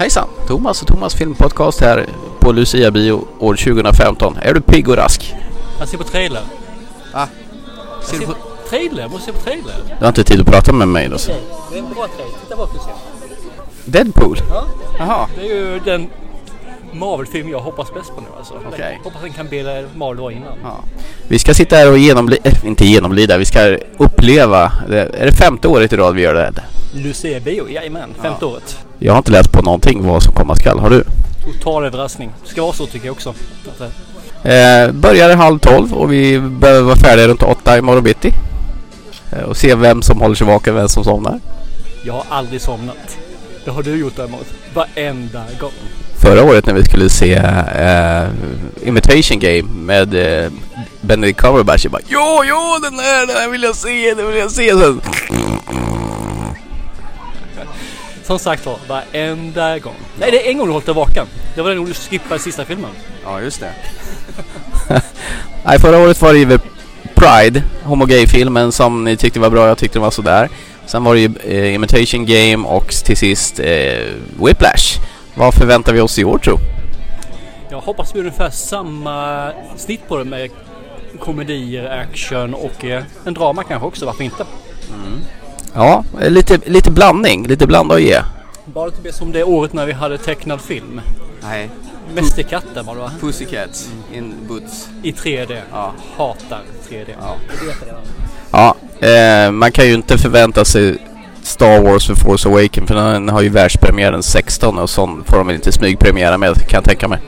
Hejsan! Thomas och Thomas filmpodcast här på Lucia Bio år 2015. Är du pigg och rask? Jag ser på trailer. Va? Jag Ser du ser på... trailer, jag måste se på trailer. Du har inte tid att prata med mig då? Okej, det är en bra trailer. Titta bak och se. Deadpool? Ja, Jaha. det är ju den Marvel-film jag hoppas bäst på nu alltså. Okej. Hoppas den kan där Marvel var innan. Ja. Vi ska sitta här och genomlida, äh, inte genomlida, vi ska uppleva. Det, är det femte året i rad vi gör det? här? Lucia Bio, jajamän. Femte året. Jag har inte läst på någonting vad som komma skall. Har du? Total överraskning. Ska vara så tycker jag också. Eh, börjar halv tolv och vi behöver vara färdiga runt åtta imorgon bitti. Eh, och se vem som håller sig vaken, vem som somnar. jag har aldrig somnat. Det har du gjort däremot. Varenda gång. Förra året när vi skulle se eh, Invitation Game med eh, Benedict Cumberbatch. Jag bara Jo, jo, den här, den här vill jag se, den vill jag se. Sen, Som sagt var, varenda gång. Nej, det är en gång du hållit dig vaken. Det var den gång du skippade sista filmen. ja, just det. Nej, förra året var det ju Pride, homo gay-filmen som ni tyckte var bra. Jag tyckte den var sådär. Sen var det ju eh, Imitation Game och till sist eh, Whiplash. Vad förväntar vi oss i år tro? Jag hoppas det blir ungefär samma snitt på det med komedier, action och eh, en drama kanske också. Varför inte? Ja, lite, lite blandning, lite blanda och ge. Bara inte bli som det året när vi hade tecknad film. Nej, Mästerkatten var det va? Pussycats in boots. I 3D. Ja. Hatar 3D. Ja. Det vet jag redan. Ja, eh, man kan ju inte förvänta sig Star Wars för Force Awakens för den har ju världspremiär den 16 och sån får de väl inte smygpremiera med kan jag tänka mig.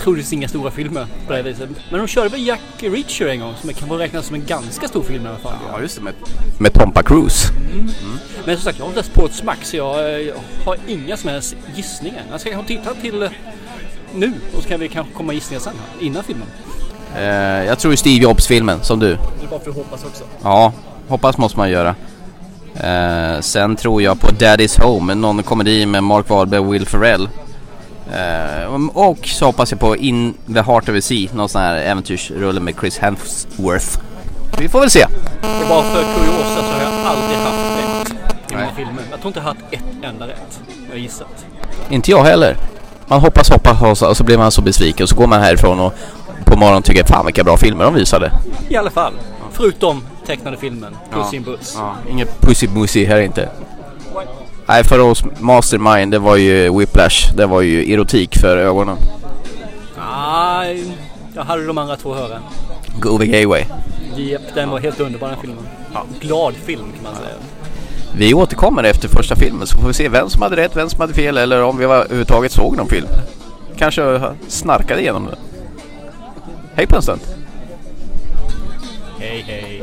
Troligtvis inga stora filmer på det viset. Men de körde väl Jack Reacher en gång som kan få räknas som en ganska stor film i alla fall. just det. Med, med Tompa Cruise. Men som sagt, jag har inte på ett smack så jag, eh, jag har inga som helst gissningar. Jag ska kanske titta till eh, nu och så kan vi kanske komma gissningar sen här, innan filmen. Eh, jag tror ju Steve Jobs-filmen som du. Det är bara för att hoppas också. Ja, hoppas måste man göra. Eh, sen tror jag på Daddy's Home, någon komedi med Mark Wahlberg och Will Ferrell. Eh, och så hoppas jag på In the Heart of the Sea, någon sån här äventyrsrulle med Chris Hemsworth. Vi får väl se. Är bara för kuriosa så har jag aldrig haft rätt i mina filmer. Jag tror inte jag har haft ett enda rätt. Jag har gissat. Inte jag heller. Man hoppas, hoppas och så, och så blir man så besviken och så går man härifrån och på morgonen tycker fan vilka bra filmer de visade. I alla fall. Förutom tecknade filmen, Puss Ja. in Boots. Ja, inget pussy mussy här inte. Nej, för oss Mastermind, det var ju Whiplash. Det var ju erotik för ögonen. Nej, jag hade de andra två höra. Go the gay way. Jep, den var helt underbar den filmen. Glad film kan man säga. Vi återkommer efter första filmen så får vi se vem som hade rätt, vem som hade fel eller om vi överhuvudtaget såg någon film. Kanske snarkade igenom det. Hej på en stund. Hej hej.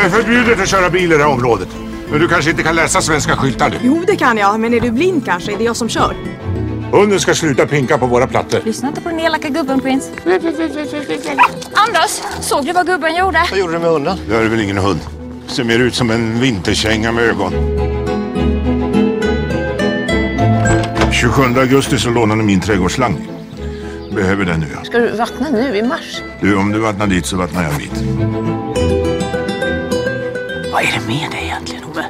Det är förbjudet att köra bil i det här området. Men du kanske inte kan läsa svenska skyltar du. Jo, det kan jag. Men är du blind kanske? Är det jag som kör? Hunden ska sluta pinka på våra plattor. Lyssna inte på den elaka gubben, Prince. Anders, såg du vad gubben gjorde? Vad gjorde du med hunden? Det är väl ingen hund. Ser mer ut som en vinterkänga med ögon. 27 augusti så lånade min trädgårdsslang. Behöver den nu. ja. Ska du vattna nu i mars? Du, om du vattnar dit så vattnar jag dit. Vad är det med dig egentligen, Ove?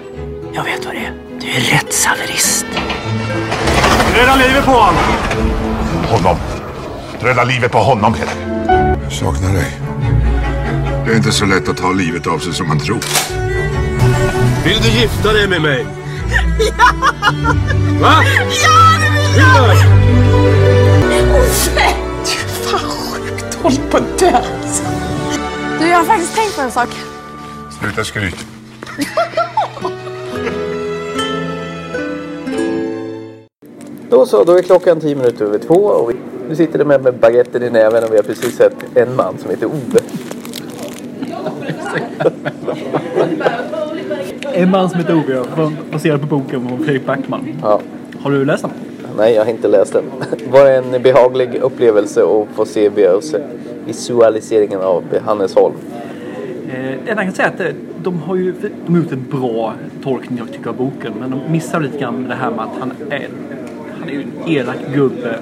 Jag vet vad det är. Du är rättshaverist. Rädda livet på honom! Honom. Rädda livet på honom, Peter. Jag saknar dig. Det är inte så lätt att ta livet av sig som man tror. Vill du gifta dig med mig? Ja! Va? Ja, det vill jag! Fan, sjukt. Håll på att dö. Du, jag har faktiskt tänkt på en sak. Sluta skryt. Då så, då är klockan 10 minuter över två och vi, nu sitter det med, med baguetten i näven och vi har precis sett en man som heter Ove. En man som heter Ove, ja, baserad på boken av Fredrik Backman. Ja. Har du läst den? Nej, jag har inte läst den. Var det en behaglig upplevelse att få se visualis- visualiseringen av Hannes Holm? Eh, det enda jag kan säga är att eh, de har ju de har gjort en bra tolkning jag tycker av boken. Men de missar lite grann det här med att han är, han är ju en elak gubbe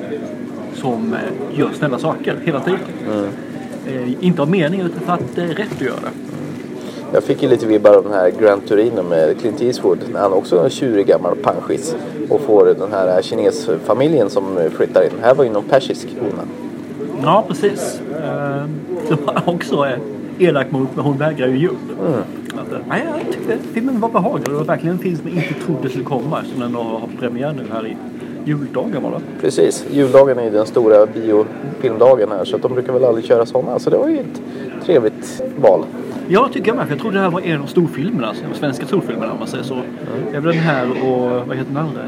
som eh, gör snälla saker hela tiden. Eh, inte av mening utan för att det är rätt att göra det. Jag fick ju lite vibbar av den här Grand Torino med Clint Eastwood. När han också är en tjurig gammal panschis. Och får den här kinesfamiljen som flyttar in. Här var ju någon persisk hona. Ja, precis. Eh, Som också elak mot, men hon vägrar ju ge upp. Mm. Eh, nej, jag tyckte filmen var behaglig. Det var verkligen en film som jag inte trodde skulle komma. Som ändå har premiär nu här i juldagen var det. Precis, juldagen är ju den stora biofilmdagen här så att de brukar väl aldrig köra sådana. Så det var ju ett trevligt val. Ja, tycker jag med. För jag trodde det här var en av storfilmerna. Alltså, de svenska storfilmerna om man säger så. Det är väl den här och vad heter den andra?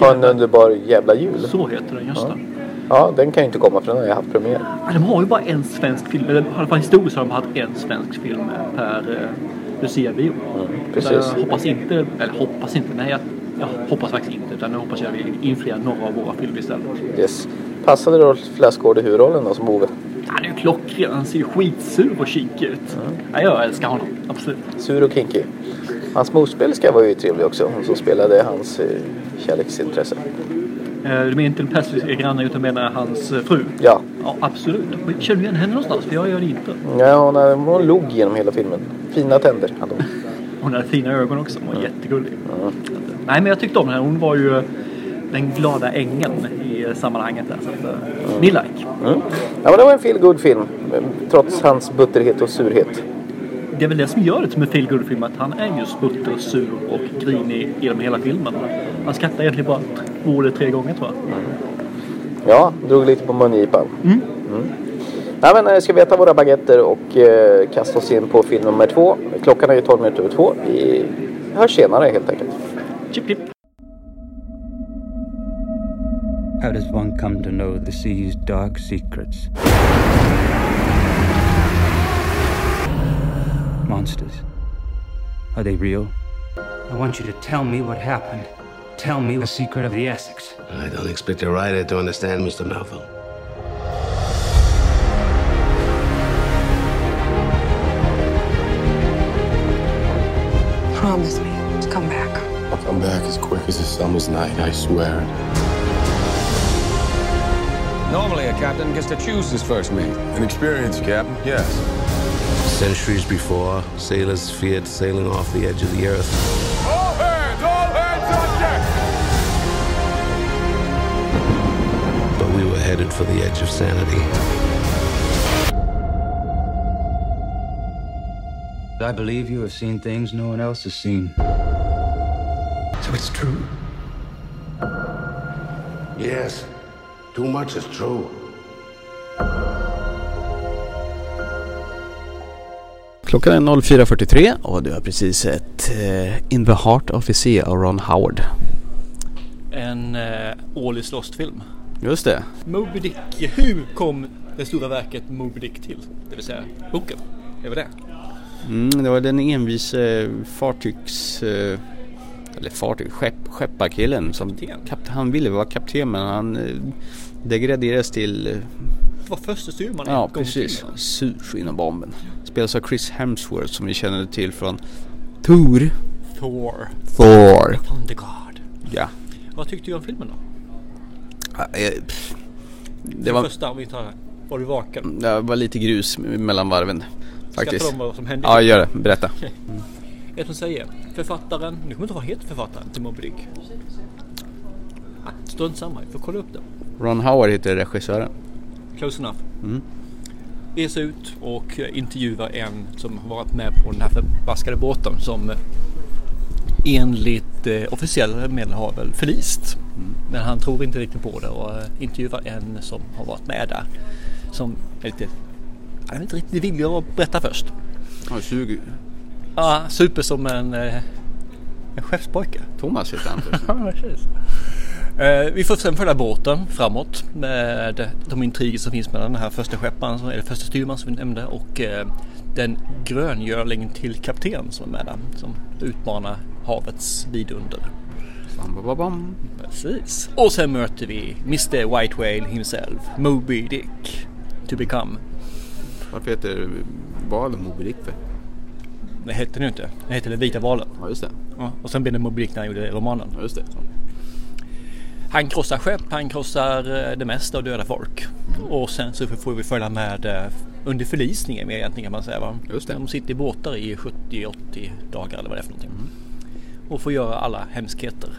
Ha en underbar jävla jul. Så heter den, just Ja. det. Ja, den kan ju inte komma för den har ju haft premiär. De har ju bara en svensk film. Eller i alla fall historiskt har de haft en svensk film per eh, Lucia-bio. precis. Så Jag hoppas inte, eller hoppas inte, nej jag, jag hoppas faktiskt inte. Utan jag hoppas jag vill infria några av våra filmer istället. Yes. Passade Rolf Lassgård i huvudrollen då som Ove? Han är ju klockren. Han ser ju skitsur och kinkig ut. Ja, jag älskar honom. Absolut. Sur och kinky. Hans motspelska var ju trevlig också. Hon som spelade hans eh, kärleksintresse. Eh, Du menar inte den persiska grannen utan menar hans eh, fru? Ja. Ja, absolut. Känner du igen henne någonstans? För jag gör det inte. Ja, hon, hon log genom hela filmen. Fina tänder hade hon. Hon hade fina ögon också. Hon var jättegullig. Nej, men jag tyckte om henne. Hon var ju den glada ängeln i eh, sammanhanget där. Så att, uh, ni like. Mm. Ja, men det var en feel good film Trots hans butterhet och surhet. Det är väl det som gör det som en feel film att han är just butter, sur och grinig genom hela filmen. Han skrattar egentligen bara två eller tre gånger tror jag. Ja, drog lite på mungipan. Mm. Mm. Ja, men, eh, ska vi äta våra baguetter och eh, kasta oss in på film nummer två. Klockan är ju 12 minuter över två. Vi hörs senare helt enkelt. Chip, chip. How does one come to know the sea's dark secrets? Monsters. Are they real? I want you to tell me what happened. Tell me the secret of the Essex. I don't expect a writer to understand, Mr. Melville. Promise me to come back. I'll come back as quick as a summer's night, I swear. Normally, a captain gets to choose his first mate. An experienced captain, yes. Centuries before, sailors feared sailing off the edge of the earth. All hands, all hands on deck! But we were headed for the edge of sanity. I believe you have seen things no one else has seen. So it's true. Yes, too much is true. Klockan är 04.43 och du har precis sett eh, In the Heart of the Sea av Ron Howard. En eh, Åhlis Lost-film. Just det. Moby Dick. Hur kom det stora verket Moby Dick till? Det vill säga boken. Det var det. Mm, det var den envise fartygs... Eh, eller fartyg, skepp, skepparkillen som... Kap, han ville vara kapten men han degraderades till... Eh, Det var första styrman ja, precis. Sur inom bomben. Spelas av Chris Hemsworth som vi känner till från Thor. Thor. Thor. Thunder God. Ja. Vad tyckte du om filmen då? Eh, Det var, första, om vi tar här. Var du vaken? det var lite grus mellan varven. Ska jag Faktiskt. tala om vad som hände? Ja, gör det. Berätta. Okej. Jag som säger, författaren, nu kommer jag inte ihåg vad heter författaren till Moby Dick. Ah, Strunt samma, vi får kolla upp det. Ron Howard heter regissören. Close enough. Mm. Ges ut och eh, intervjuar en som har varit med på den här förbaskade båten som eh, enligt eh, officiella medel har väl förlist. Men han tror inte riktigt på det och eh, intervjuar en som har varit med där. Som är lite, han är inte riktigt villig att berätta först. Han suger. Ja, super som en, eh, en skeppspojke. Thomas heter han. Eh, vi får sen följa båten framåt med de intriger som finns mellan den här första skepparen, eller första styrman som vi nämnde och eh, den gröngörlingen till kapten som är med där som utmanar havets vidunder. Bam, bam, bam, bam. Precis. Och sen möter vi Mr White Whale himself, Moby Dick, to become. Varför heter valen Moby Dick för? Det hette den ju inte. Den hette den vita valen. Ja, just det. Ja, och sen blev det Moby Dick när han gjorde romanen. Ja, just det. Han krossar skepp, han krossar eh, det mesta och dödar folk. Och sen så får vi följa med eh, under förlisningen mer egentligen kan man säga. Va? Just det. De sitter i båtar i 70-80 dagar eller vad det är för någonting. Och får göra alla hemskheter.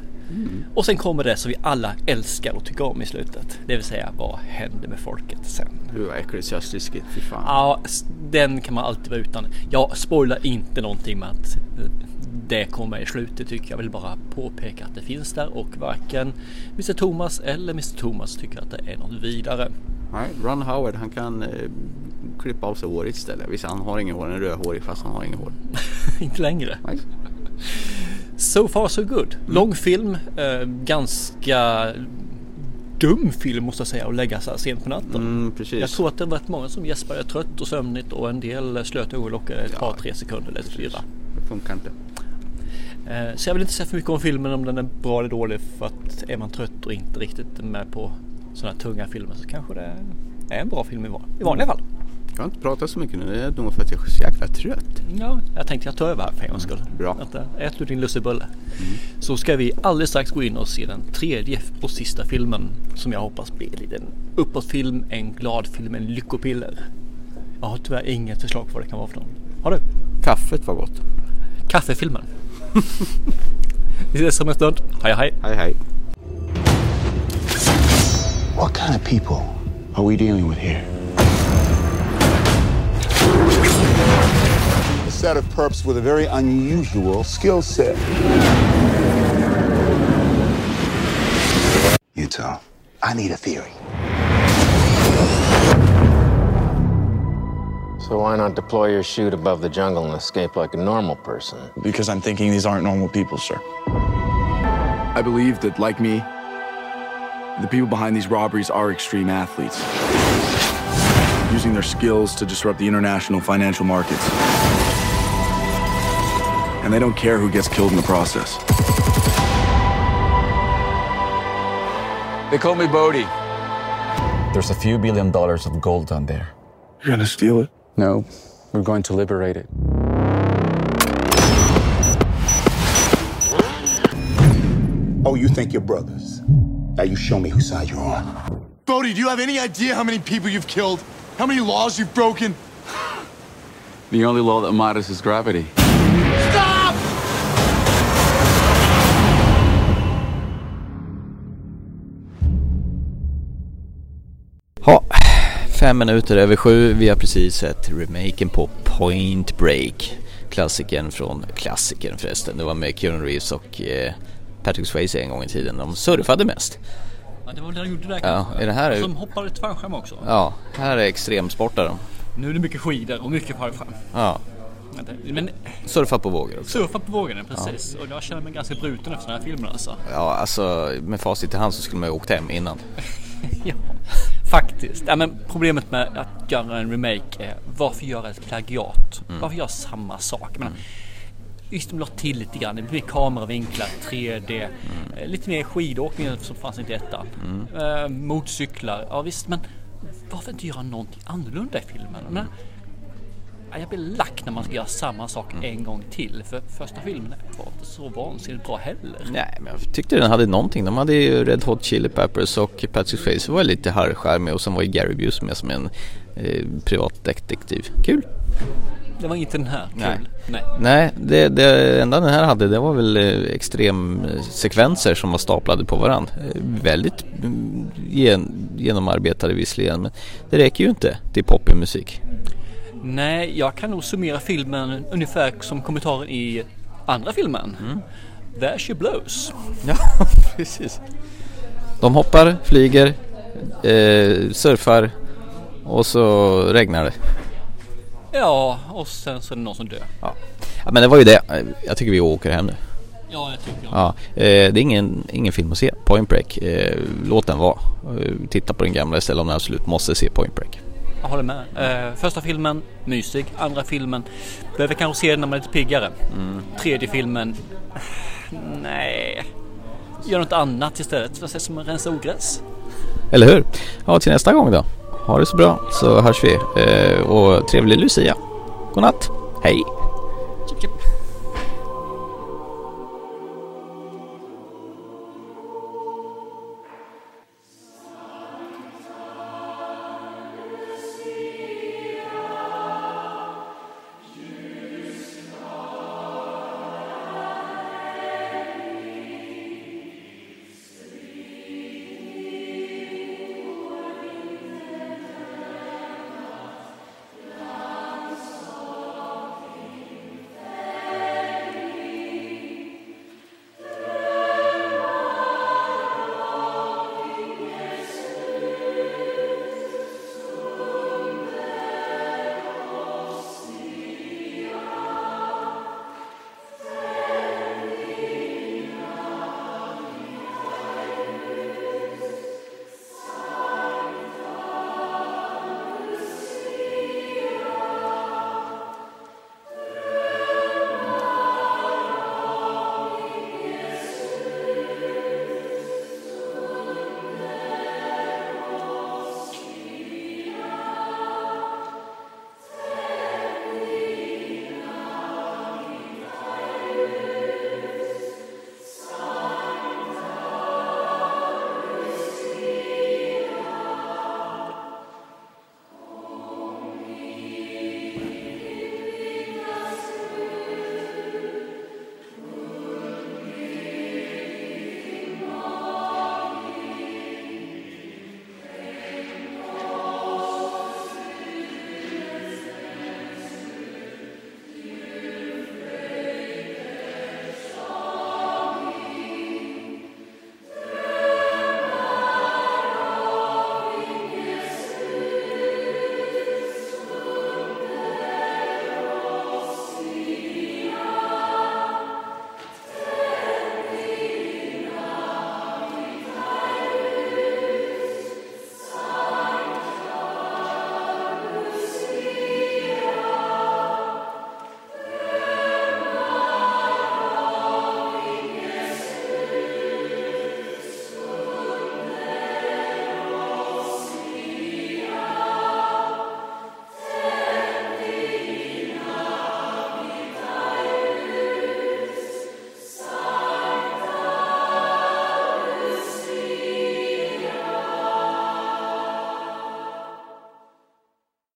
Och sen kommer det som vi alla älskar och tycker om i slutet. Det vill säga vad händer med folket sen? Du var ecklesiastisk, fy fan. Ja, den kan man alltid vara utan. Jag spoilar inte någonting med att eh, det kommer i slutet tycker jag. Vill bara påpeka att det finns där och varken Mr Thomas eller Mr Thomas tycker att det är något vidare. Nej, Ron Howard han kan eh, klippa av sig håret istället. Visst han har ingen hår, han är rödhårig fast han har ingen hår. inte längre. Nej. So far so good. Lång film, eh, ganska dum film måste jag säga att lägga så här sent på natten. Mm. Jag tror att det var rätt många som gäspade trött och sömnigt och en del slöt ögonlocken ett par tre sekunder eller fyra. Det funkar inte. Eh, Så jag vill inte säga för mycket om filmen om den är bra eller dålig för att är man trött och inte riktigt med på sådana här tunga filmer så kanske det är en bra film i van- i vanliga fall. Jag har inte pratat så mycket nu, det är nog för att jag är så jäkla trött. Ja, jag tänkte jag tar över här för en gångs skull. Bra. Äh, ät du din lussebulle. Så ska vi alldeles strax gå in och se den tredje och sista filmen som jag hoppas blir en liten uppåtfilm, en glad film, en lyckopiller. Jag har tyvärr inget förslag på vad det kan vara för någon. Har du? Kaffet var gott. Kaffefilmen. vi ses om en stund. hi. Hi, hi. hej. What kind of people are we dealing with here? A set of perps with a very unusual skill set. Utah, I need a theory. So why not deploy your chute above the jungle and escape like a normal person? Because I'm thinking these aren't normal people, sir. I believe that, like me, the people behind these robberies are extreme athletes, using their skills to disrupt the international financial markets. And they don't care who gets killed in the process. They call me Bodhi. There's a few billion dollars of gold down there. You're gonna steal it? No, we're going to liberate it. Oh, you think you're brothers? Now you show me whose side you're on. Bodie, do you have any idea how many people you've killed? How many laws you've broken? The only law that matters is gravity. Fem minuter över sju. Vi har precis sett remaken på Point Break. Klassikern från klassikern förresten. Det var med Keanu Reeves och eh, Patrick Swayze en gång i tiden. De surfade mest. Ja, det var det de gjorde där Ja, är det här- Som hoppade fallskärm också. Ja, här är extremsportare. Nu är det mycket skidor och mycket fallskärm. Ja, Men surfa på vågor också. surfa på vågorna precis. Och jag känner mig ganska bruten efter den här filmen alltså. Ja, alltså med facit i hand så skulle man ju åkt hem innan. ja, faktiskt. Ja, men problemet med att göra en remake är varför göra ett plagiat? Mm. Varför göra samma sak? Men, Just de la till lite grann, det blir kameravinklar, 3D, eh, lite mer skidåkning som fanns inte i ettan. Mm. Eh, motorcyklar, ja visst men varför inte göra någonting annorlunda i filmen? Men, jag blir lack när man ska göra samma sak Mm. en gång till för första filmen var inte så vansinnigt bra heller. Nej, men jag tyckte den hade någonting. De hade ju Red Hot Chili Peppers och Patrick Swayze var lite harrcharmig och sen var ju Gary Busey med som en eh, privatdetektiv. Kul! Det var inte den här, kul. Nej. Nej. Nej, det, det enda den här hade det var väl eh, extremsekvenser som var staplade på varandra. Eh, väldigt mm, gen, genomarbetade visserligen men det räcker ju inte till poppig musik. Nej, jag kan nog summera filmen ungefär som kommentaren i andra filmen. There she blows. Ja, precis. De hoppar, flyger, eh, surfar och så regnar det. Ja, och sen så är det någon som dör. Ja. ja, men det var ju det. Jag tycker vi åker hem nu. Ja, jag tycker jag. Ja, eh, det är ingen, ingen film att se. Point Break. Eh, låt den vara. Eh, titta på den gamla istället om ni absolut måste se Point Break. Jag håller med. Eh, första filmen, mysig. Andra filmen, behöver kanske se den när man är lite piggare. Tredje filmen, nej. Gör något annat istället. Vad sägs som att rensa ogräs? Eller hur? Ja, till nästa gång då. Ha det så bra så hörs vi. Eh, och trevlig Lucia. Godnatt. Hej! Chip, chip.